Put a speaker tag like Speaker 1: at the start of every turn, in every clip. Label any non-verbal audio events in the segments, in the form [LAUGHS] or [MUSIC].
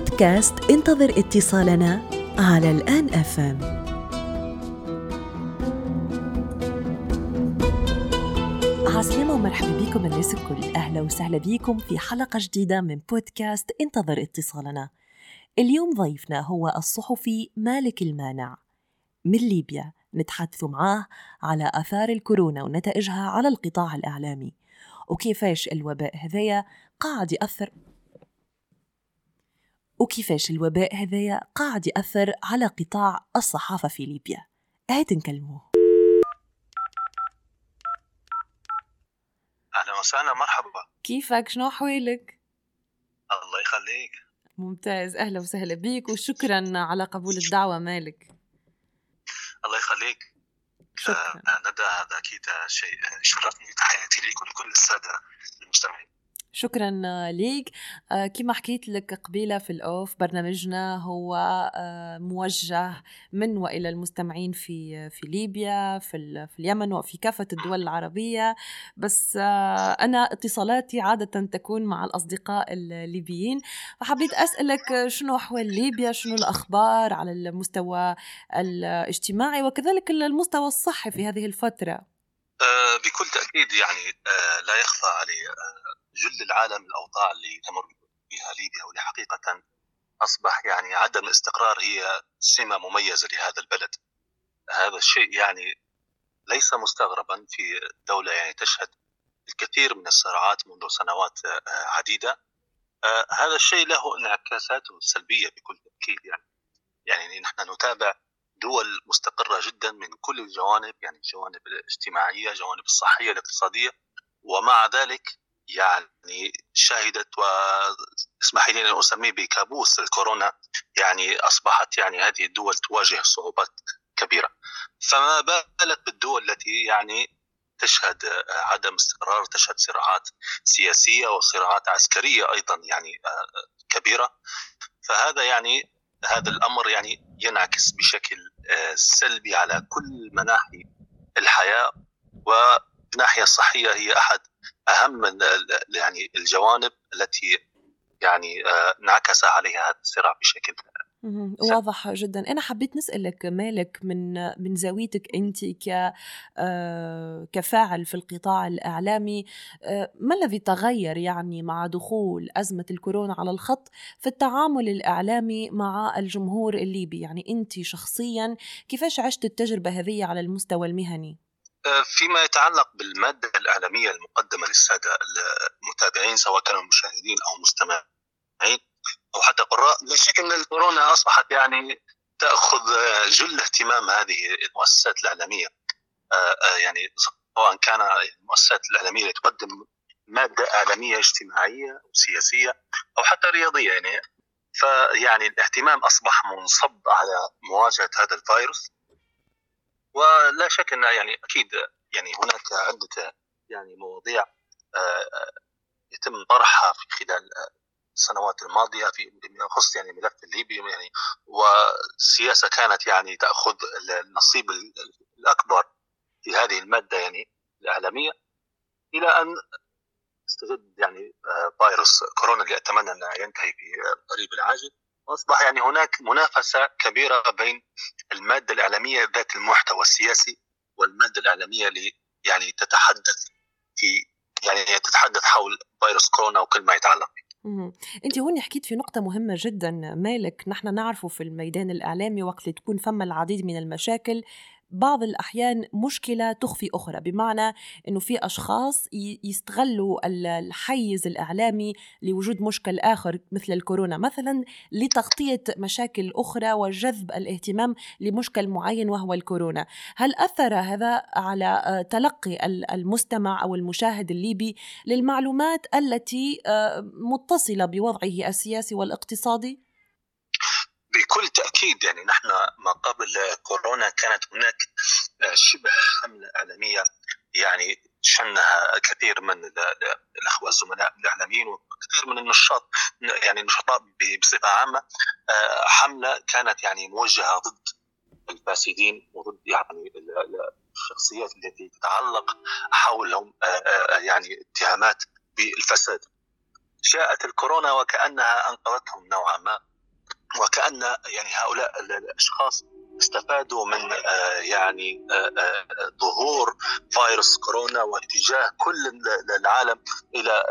Speaker 1: بودكاست انتظر اتصالنا على الآن أفهم. عسلامة ومرحبا بكم الناس الكل. أهلا وسهلا بكم في حلقة جديدة من بودكاست انتظر اتصالنا. اليوم ضيفنا هو الصحفي مالك المانع. من ليبيا. نتحدث معاه على آثار الكورونا ونتائجها على القطاع الإعلامي. وكيفاش الوباء هذايا قاعد يأثر؟ وكيفاش الوباء هذايا قاعد يأثر على قطاع الصحافة في ليبيا؟ هات نكلموه
Speaker 2: أهلا وسهلا مرحبا.
Speaker 1: كيفك؟ شنو أحوالك؟
Speaker 2: الله يخليك.
Speaker 1: ممتاز أهلا وسهلا بك وشكرا على قبول الدعوة مالك؟
Speaker 2: الله يخليك.
Speaker 1: شكرا.
Speaker 2: آه ندى هذا أكيد شيء شرفني تحياتي ليك ولكل السادة.
Speaker 1: شكرا ليك. آه، كما حكيت لك قبيلة في الأوف برنامجنا هو آه، موجه من وإلى المستمعين في في ليبيا في في اليمن وفي كافة الدول العربية. بس آه، أنا اتصالاتي عادة تكون مع الأصدقاء الليبيين. فحبيت أسألك شنو أحوال ليبيا؟ شنو الأخبار على المستوى الاجتماعي وكذلك المستوى الصحي في هذه الفترة؟
Speaker 2: بكل تأكيد يعني لا يخفى علي جل العالم الأوضاع اللي تمر بها ليبيا واللي حقيقة أصبح يعني عدم الاستقرار هي سمة مميزة لهذا البلد. هذا الشيء يعني ليس مستغربا في دولة يعني تشهد الكثير من الصراعات منذ سنوات عديدة. هذا الشيء له انعكاساته السلبيه بكل تأكيد يعني. يعني نحن نتابع دول مستقرة جدا من كل الجوانب يعني الجوانب الاجتماعية، الجوانب الصحية، الاقتصادية ومع ذلك يعني شهدت واسمح لي أن أسميه بكابوس الكورونا يعني أصبحت يعني هذه الدول تواجه صعوبات كبيرة. فما بالك بالدول التي يعني تشهد عدم استقرار تشهد صراعات سياسية وصراعات عسكرية أيضا يعني كبيرة؟ فهذا يعني هذا الأمر يعني ينعكس بشكل سلبي على كل مناحي الحياة والناحيه الصحيه هي أحد أهم يعني الجوانب التي يعني آه، انعكس عليها هذا الصراع بشكل
Speaker 1: واضح جدا. أنا حبيت نسألك مالك من من زاويتك أنت ك آه، كفاعل في القطاع الإعلامي. آه، ما الذي تغير يعني مع دخول أزمة الكورونا على الخط في التعامل الإعلامي مع الجمهور الليبي؟ يعني أنت شخصيا كيفاش عشت التجربة هذه على المستوى المهني؟
Speaker 2: فيما يتعلق بالمادة الإعلامية المقدمة للسادة المتابعين سواء كانوا مشاهدين أو مستمعين أو حتى قراء لا شك أن الكورونا أصبحت يعني تأخذ جل اهتمام هذه المؤسسات الإعلامية. آه، آه، يعني سواء كان المؤسسات الإعلامية تقدم مادة إعلامية اجتماعية أو سياسية أو حتى رياضية يعني. فيعني الاهتمام أصبح منصب على مواجهة هذا الفيروس. ولا شك إن يعني أكيد يعني هناك عدة يعني مواضيع آه، يتم طرحها في خلال السنوات الماضية في يخص يعني الملف الليبي يعني والسياسة كانت يعني تأخذ النصيب الأكبر في هذه المادة يعني الإعلامية إلى أن استجد يعني آه، فيروس كورونا اللي أتمنى أنه ينتهي في العاجل. واصبح يعني هناك منافسة كبيرة بين المادة الإعلامية ذات المحتوى السياسي والمادة الإعلامية اللي يعني تتحدث في يعني تتحدث حول فيروس كورونا وكل ما يتعلق به.
Speaker 1: أنت هون حكيت في نقطة مهمة جدا مالك نحن نعرفه في الميدان الإعلامي وقت تكون فما العديد من المشاكل بعض الأحيان مشكلة تخفي أخرى بمعنى أنه في أشخاص يستغلوا الحيز الإعلامي لوجود مشكل آخر مثل الكورونا مثلا لتغطية مشاكل أخرى وجذب الاهتمام لمشكل معين وهو الكورونا هل أثر هذا على آه، تلقي المستمع أو المشاهد الليبي للمعلومات التي آه، متصلة بوضعه السياسي والاقتصادي؟
Speaker 2: بكل تأكيد يعني نحن ما قبل كورونا كانت هناك آه، شبه حملة إعلامية يعني شنها كثير من الأخوة الزملاء الإعلاميين وكثير من النشاط يعني النشطاء بصفة عامة آه، حملة كانت يعني موجهة ضد الفاسدين وضد يعني الشخصيات التي تتعلق حولهم آه، يعني اتهامات بالفساد. جاءت الكورونا وكأنها أنقذتهم نوعا ما. وكأن يعني هؤلاء الأشخاص استفادوا من يعني ظهور فيروس كورونا واتجاه كل العالم إلى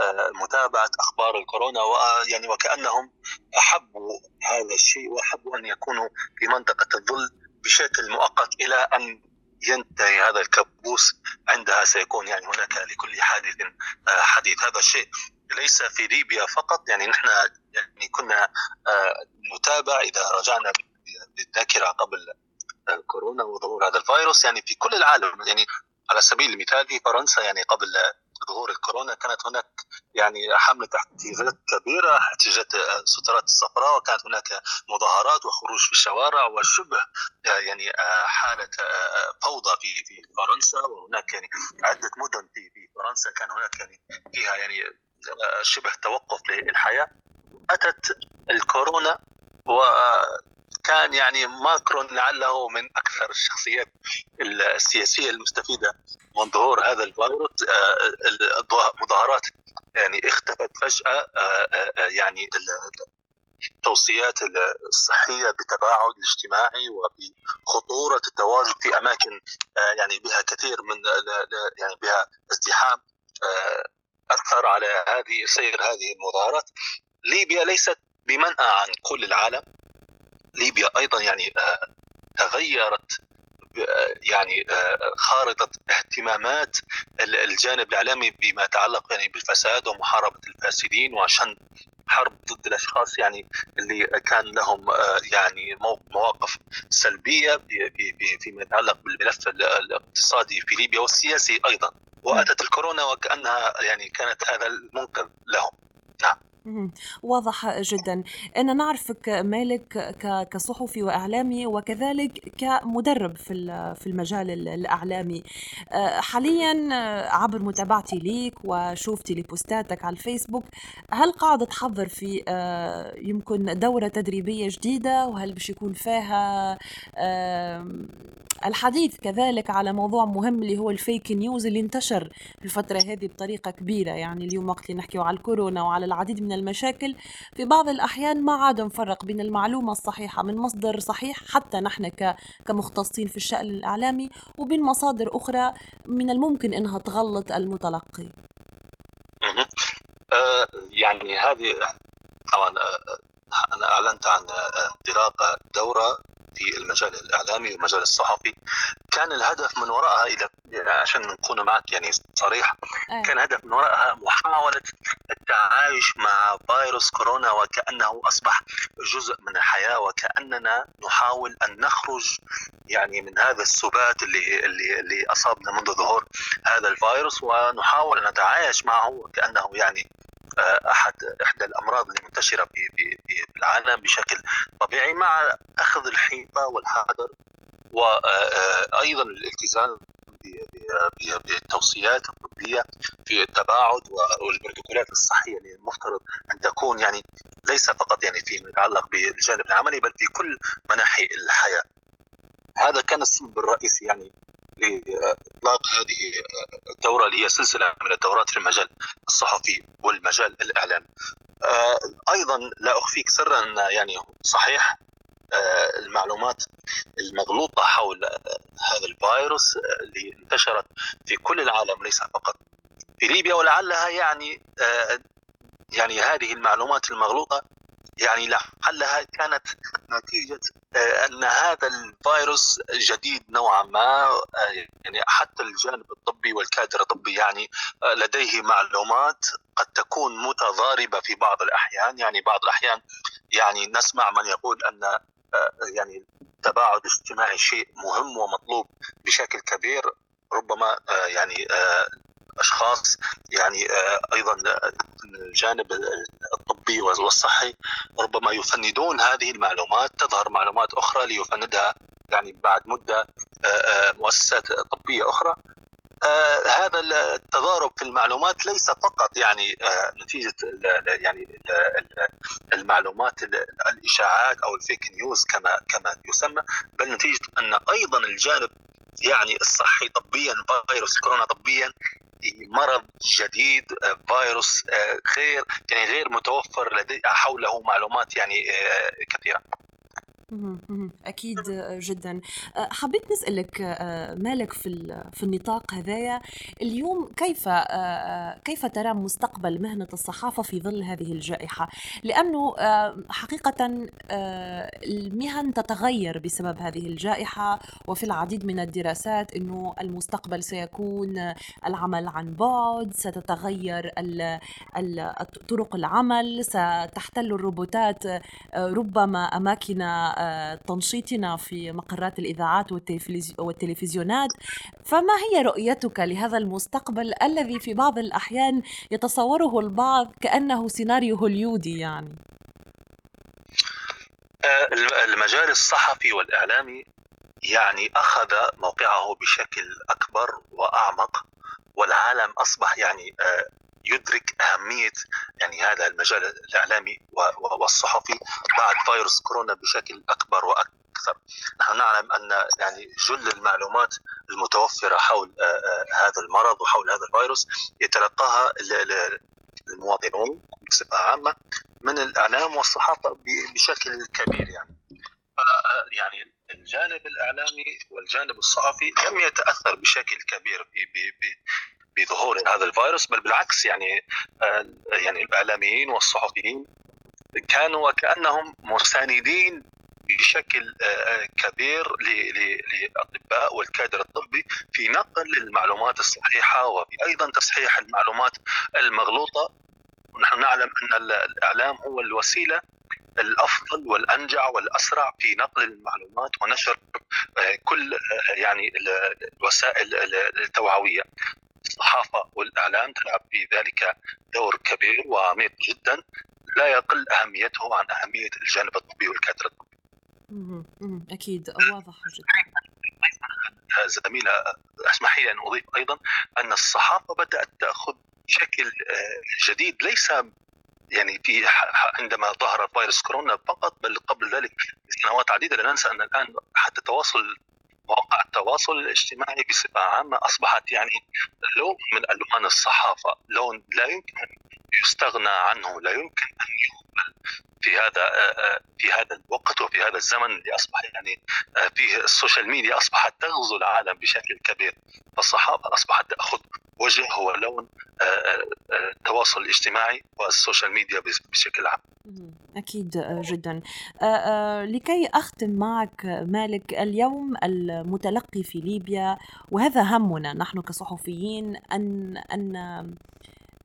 Speaker 2: متابعة أخبار الكورونا ويعني وكأنهم أحبوا هذا الشيء وأحبوا أن يكونوا في منطقة الظل بشكل مؤقت إلى أن ينتهي هذا الكابوس عندها سيكون يعني هناك لكل حادث حديث. هذا الشيء ليس في ليبيا فقط. يعني نحن يعني كنا نتابع إذا رجعنا بالذاكره قبل كورونا وظهور هذا الفيروس. يعني في كل العالم يعني على سبيل المثال في فرنسا يعني قبل ظهور الكورونا كانت هناك يعني حملة احتجاجات كبيرة احتجاجات السترات الصفراء وكانت هناك مظاهرات وخروج في الشوارع وشبه يعني حالة فوضى في في فرنسا. وهناك يعني عدة مدن في في فرنسا كان هناك يعني فيها يعني شبه توقف للحياة. أتت الكورونا وكان يعني ماكرون لعله من أكثر الشخصيات السياسية المستفيدة من ظهور هذا الفيروس. مظاهرات يعني اختفت فجأة. يعني التوصيات الصحية بالتباعد الاجتماعي وبخطورة التواجد في أماكن يعني بها كثير من يعني بها ازدحام. أثر على هذه سير هذه المظاهرات. ليبيا ليست بمنأى عن كل العالم. ليبيا أيضا يعني تغيرت يعني خارطة اهتمامات الجانب الإعلامي بما يتعلق يعني بالفساد ومحاربة الفاسدين وعشان حرب ضد الأشخاص يعني اللي كان لهم يعني مواقف سلبية فيما يتعلق بالملف الاقتصادي في ليبيا والسياسي أيضا. وأتت الكورونا وكأنها يعني كانت هذا المنقذ لهم. نعم.
Speaker 1: واضح جدا. أنا نعرفك مالك كصحفي وإعلامي وكذلك كمدرب في في المجال الإعلامي. حاليا عبر متابعتي ليك وشوفتي لبوستاتك على الفيسبوك هل قاعد تحضر في يمكن دورة تدريبية جديدة؟ وهل باش يكون فيها الحديث كذلك على موضوع مهم اللي هو الفيك نيوز اللي انتشر في الفترة هذه بطريقة كبيرة؟ يعني اليوم وقت اللي نحكي على الكورونا وعلى العديد من المشاكل. في بعض الأحيان ما عاد نفرق بين المعلومة الصحيحة من مصدر صحيح حتى نحن كمختصين في الشأن الإعلامي وبين مصادر أخرى من الممكن أنها تغلط المتلقي.
Speaker 2: أه يعني هذه طبعا أنا أعلنت عن انطلاق دورة في المجال الإعلامي والمجال الصحفي. كان الهدف من وراءها إذا عشان نكون معك يعني صريح كان الهدف من وراءها محاولة التعايش مع فيروس كورونا وكأنه أصبح جزء من الحياة وكأننا نحاول أن نخرج يعني من هذا السبات اللي اللي اللي أصابنا منذ ظهور هذا الفيروس ونحاول أن نتعايش معه وكأنه يعني احد إحدى الأمراض المنتشره العالم بشكل طبيعي مع أخذ الحيطة والحذر وأيضا الالتزام بالتوصيات الطبية في التباعد والبروتوكولات الصحية اللي المفترض أن تكون يعني ليس فقط يعني فيما يتعلق بالجانب العملي بل في كل مناحي الحياة. هذا كان السبب الرئيسي يعني لإطلاق هذه الدورة اللي هي سلسلة من الدورات في المجال الصحفي والمجال الاعلامي. أيضا لا أخفيك سرا يعني صحيح المعلومات المغلوطة حول هذا الفيروس اللي انتشرت في كل العالم ليس فقط في ليبيا ولعلها يعني يعني هذه المعلومات المغلوطة يعني لعلها كانت نتيجة أن هذا الفيروس جديد نوعا ما يعني حتى الجانب الطبي والكادر الطبي يعني لديه معلومات قد تكون متضاربة في بعض الأحيان. يعني بعض الأحيان يعني نسمع من يقول أن يعني التباعد الاجتماعي شيء مهم ومطلوب بشكل كبير ربما يعني أشخاص يعني أيضا الجانب الطبي والصحي ربما يفندون هذه المعلومات تظهر معلومات أخرى ليفندها يعني بعد مدة مؤسسات طبية أخرى. آه هذا التضارب في المعلومات ليس فقط يعني آه نتيجة يعني المعلومات الإشاعات أو الفيك نيوز كما كما يسمى بل نتيجة أن أيضا الجانب يعني الصحي طبيا فيروس كورونا طبيا مرض جديد فيروس غير يعني غير متوفر لدي حوله معلومات يعني كثيرة.
Speaker 1: أكيد جدا. حبيت نسألك مالك في في النطاق هذايا؟ اليوم كيف كيف ترى مستقبل مهنة الصحافة في ظل هذه الجائحة؟ لأنه حقيقة المهن تتغير بسبب هذه الجائحة وفي العديد من الدراسات أنه المستقبل سيكون العمل عن بعد ستتغير طرق العمل ستحتل الروبوتات ربما أماكن تنشيطنا في مقرات الإذاعات والتلفزيونات. فما هي رؤيتك لهذا المستقبل الذي في بعض الأحيان يتصوره البعض كأنه سيناريو هوليودي يعني؟
Speaker 2: آه، المجال الصحفي والإعلامي يعني أخذ موقعه بشكل أكبر وأعمق والعالم أصبح يعني آه، يدرك أهمية يعني هذا المجال الإعلامي والصحفي بعد فيروس كورونا بشكل أكبر وأكثر. نحن نعلم أن يعني جل المعلومات المتوفرة حول آه، آه، هذا المرض وحول هذا الفيروس يتلقاها المواطنون بصفة عامة من الإعلام والصحافة بشكل كبير يعني. يعني الجانب الإعلامي والجانب الصحفي لم يتأثر بشكل كبير بظهور هذا الفيروس بل بالعكس يعني آه، يعني الإعلاميين والصحفيين كانوا وكأنهم مساندين بشكل آه، كبير للأطباء والكادر الطبي في نقل المعلومات الصحيحة وفي أيضا تصحيح المعلومات المغلوطة. ونحن نعلم أن الإعلام هو الوسيلة الأفضل والأنجع والأسرع في نقل المعلومات ونشر آه، كل يعني الوسائل التوعوية. الصحافة والإعلام تلعب في ذلك دور كبير وعميق جدا لا يقل أهميته عن أهمية الجانب الطبي والكادر الطبي.
Speaker 1: أكيد واضح جدا.
Speaker 2: زميلة أسمحي لي أن أضيف أيضا أن الصحافة بدأت تأخذ شكل آه، جديد ليس يعني في عندما ظهر فيروس كورونا فقط بل قبل ذلك سنوات عديدة لا ننسى أن الآن حتى تواصل مواقع التواصل الاجتماعي بصفة عامة أصبحت يعني لون من ألوان الصحافة، لون لا يمكن يستغنى عنه، لا يمكن أن يقبل في هذا في هذا الوقت وفي هذا الزمن اللي أصبح يعني فيه ال social media اصبحت تغزو العالم بشكل كبير، فالصحافة أصبحت تأخذ وجه ولون التواصل الاجتماعي وال social media بشكل عام.
Speaker 1: أكيد آه، جدا. آه، آه، لكي أختم معك مالك اليوم المتلقي في ليبيا وهذا همنا نحن كصحفيين أن أن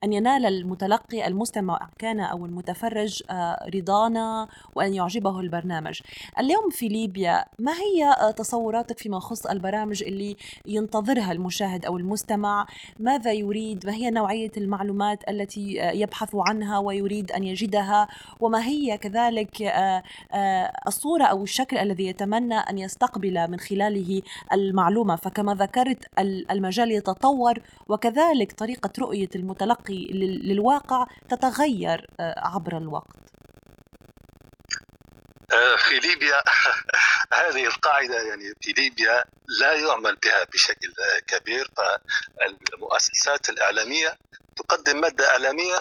Speaker 1: أن ينال المتلقي المستمع كان أو المتفرج آه، رضانا وأن يعجبه البرنامج. اليوم في ليبيا ما هي آه، تصوراتك فيما يخص البرامج اللي ينتظرها المشاهد أو المستمع؟ ماذا يريد؟ ما هي نوعية المعلومات التي آه، يبحث عنها ويريد أن يجدها؟ وما هي كذلك الصورة أو الشكل الذي يتمنى أن يستقبل من خلاله المعلومة؟ فكما ذكرت المجال يتطور وكذلك طريقة رؤية المتلقي للواقع تتغير آه، عبر الوقت.
Speaker 2: آه، في ليبيا [LAUGHS] هذه القاعدة يعني في ليبيا لا يعمل بها بشكل كبير فالمؤسسات الإعلامية تقدم مادة إعلامية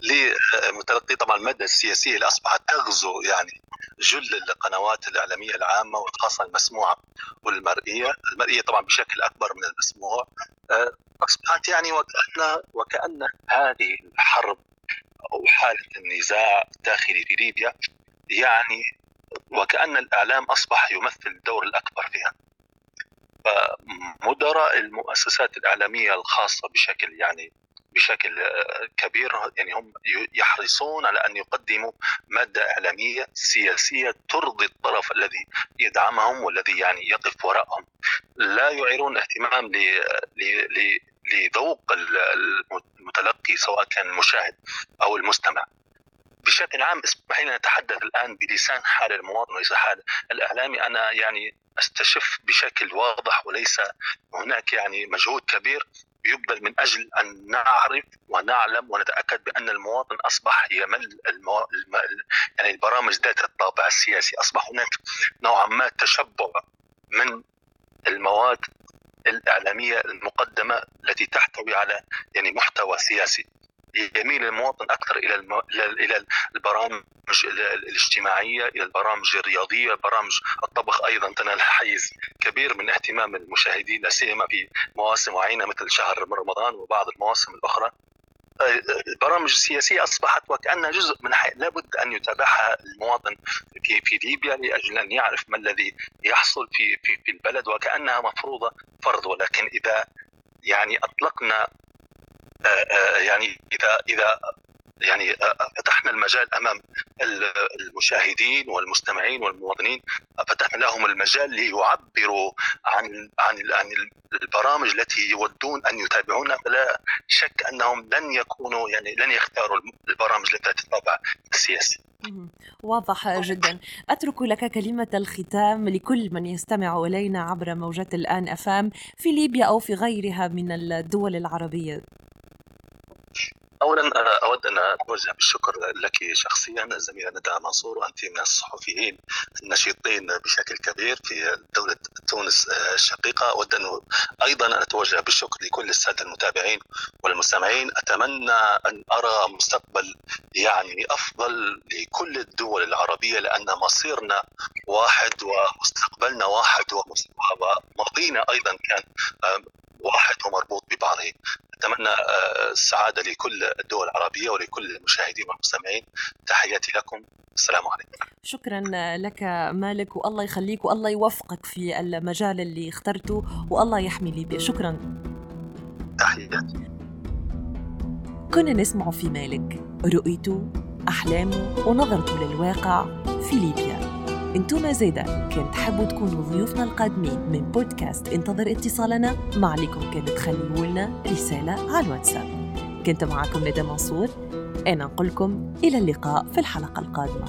Speaker 2: لمتلقي طبعا المادة السياسية اللي أصبحت تغزو يعني جل القنوات الإعلامية العامة وخاصة المسموعة والمرئية. المرئية طبعا بشكل أكبر من المسموع. آه، أصبحت يعني وكان وكأن هذه الحرب أو حالة النزاع الداخلي في ليبيا يعني وكأن الإعلام أصبح يمثل الدور الأكبر فيها. فمدراء المؤسسات الإعلامية الخاصة بشكل يعني بشكل كبير يعني هم يحرصون على أن يقدموا مادة إعلامية سياسية ترضي الطرف الذي يدعمهم والذي يعني يقف وراءهم. لا يعيرون اهتمام لذوق المتلقي سواء كان المشاهد أو المستمع. بشكل عام اسمح لي نتحدث الآن بلسان حال المواطن وليس حال الإعلامي. أنا يعني أستشف بشكل واضح وليس هناك يعني مجهود كبير. يبذل من أجل أن نعرف ونعلم ونتأكد بأن المواطن أصبح يمل المو... الم... يعني البرامج ذات الطابع السياسي أصبح هناك نوعا ما تشبع من المواد الإعلامية المقدمة التي تحتوي على يعني محتوى سياسي. يميل المواطن أكثر إلى الم... إلى البرامج الاجتماعية إلى البرامج الرياضية برامج الطبخ أيضا. تنال حيز كبير من اهتمام المشاهدين لا سيما في مواسم معينة مثل شهر رمضان وبعض المواسم الأخرى. البرامج السياسية أصبحت وكأنها جزء من حي... لابد أن يتابعها المواطن في في ليبيا لاجل ان يعرف ما الذي يحصل في في في البلد وكأنها مفروضة فرض. ولكن إذا يعني أطلقنا يعني اذا إذا يعني فتحنا المجال أمام المشاهدين والمستمعين والمواطنين فتحنا لهم المجال ليعبروا عن عن عن البرامج التي يودون أن يتابعونها فلا شك أنهم لن يكونوا يعني لن يختاروا البرامج التي تتبع السياسي.
Speaker 1: واضح جدا. أترك لك كلمة الختام لكل من يستمع إلينا عبر موجات الآن أفام في ليبيا أو في غيرها من الدول العربية.
Speaker 2: اولا أود أن اتوجه بالشكر لك شخصيا الزميله ندى منصور وانت من الصحفيين النشيطين بشكل كبير في دولة تونس الشقيقة. أود أن أيضا أتوجه بالشكر لكل السادة المتابعين والمستمعين. أتمنى أن أرى مستقبل يعني أفضل لكل الدول العربية لأن مصيرنا واحد ومستقبلنا واحد وماضينا أيضا كان واحد ومربوط ببعضه أتمنى السعادة لكل الدول العربية ولكل المشاهدين والمستمعين. تحياتي لكم. السلام عليكم.
Speaker 1: شكرا لك مالك. والله يخليك والله يوفقك في المجال اللي اخترته والله يحمي ليبيا شكرا.
Speaker 2: تحياتي.
Speaker 1: كنا نسمع في مالك رؤيته أحلامه ونظرته للواقع في ليبيا. أنتم زيدا. كنت تحبوا تكونوا ضيوفنا القادمين من بودكاست انتظر اتصالنا؟ ما عليكم كانت تخليوا لنا رسالة على الواتساب. كنت معكم ندى منصور. أنا نقول لكم إلى اللقاء في الحلقة القادمة.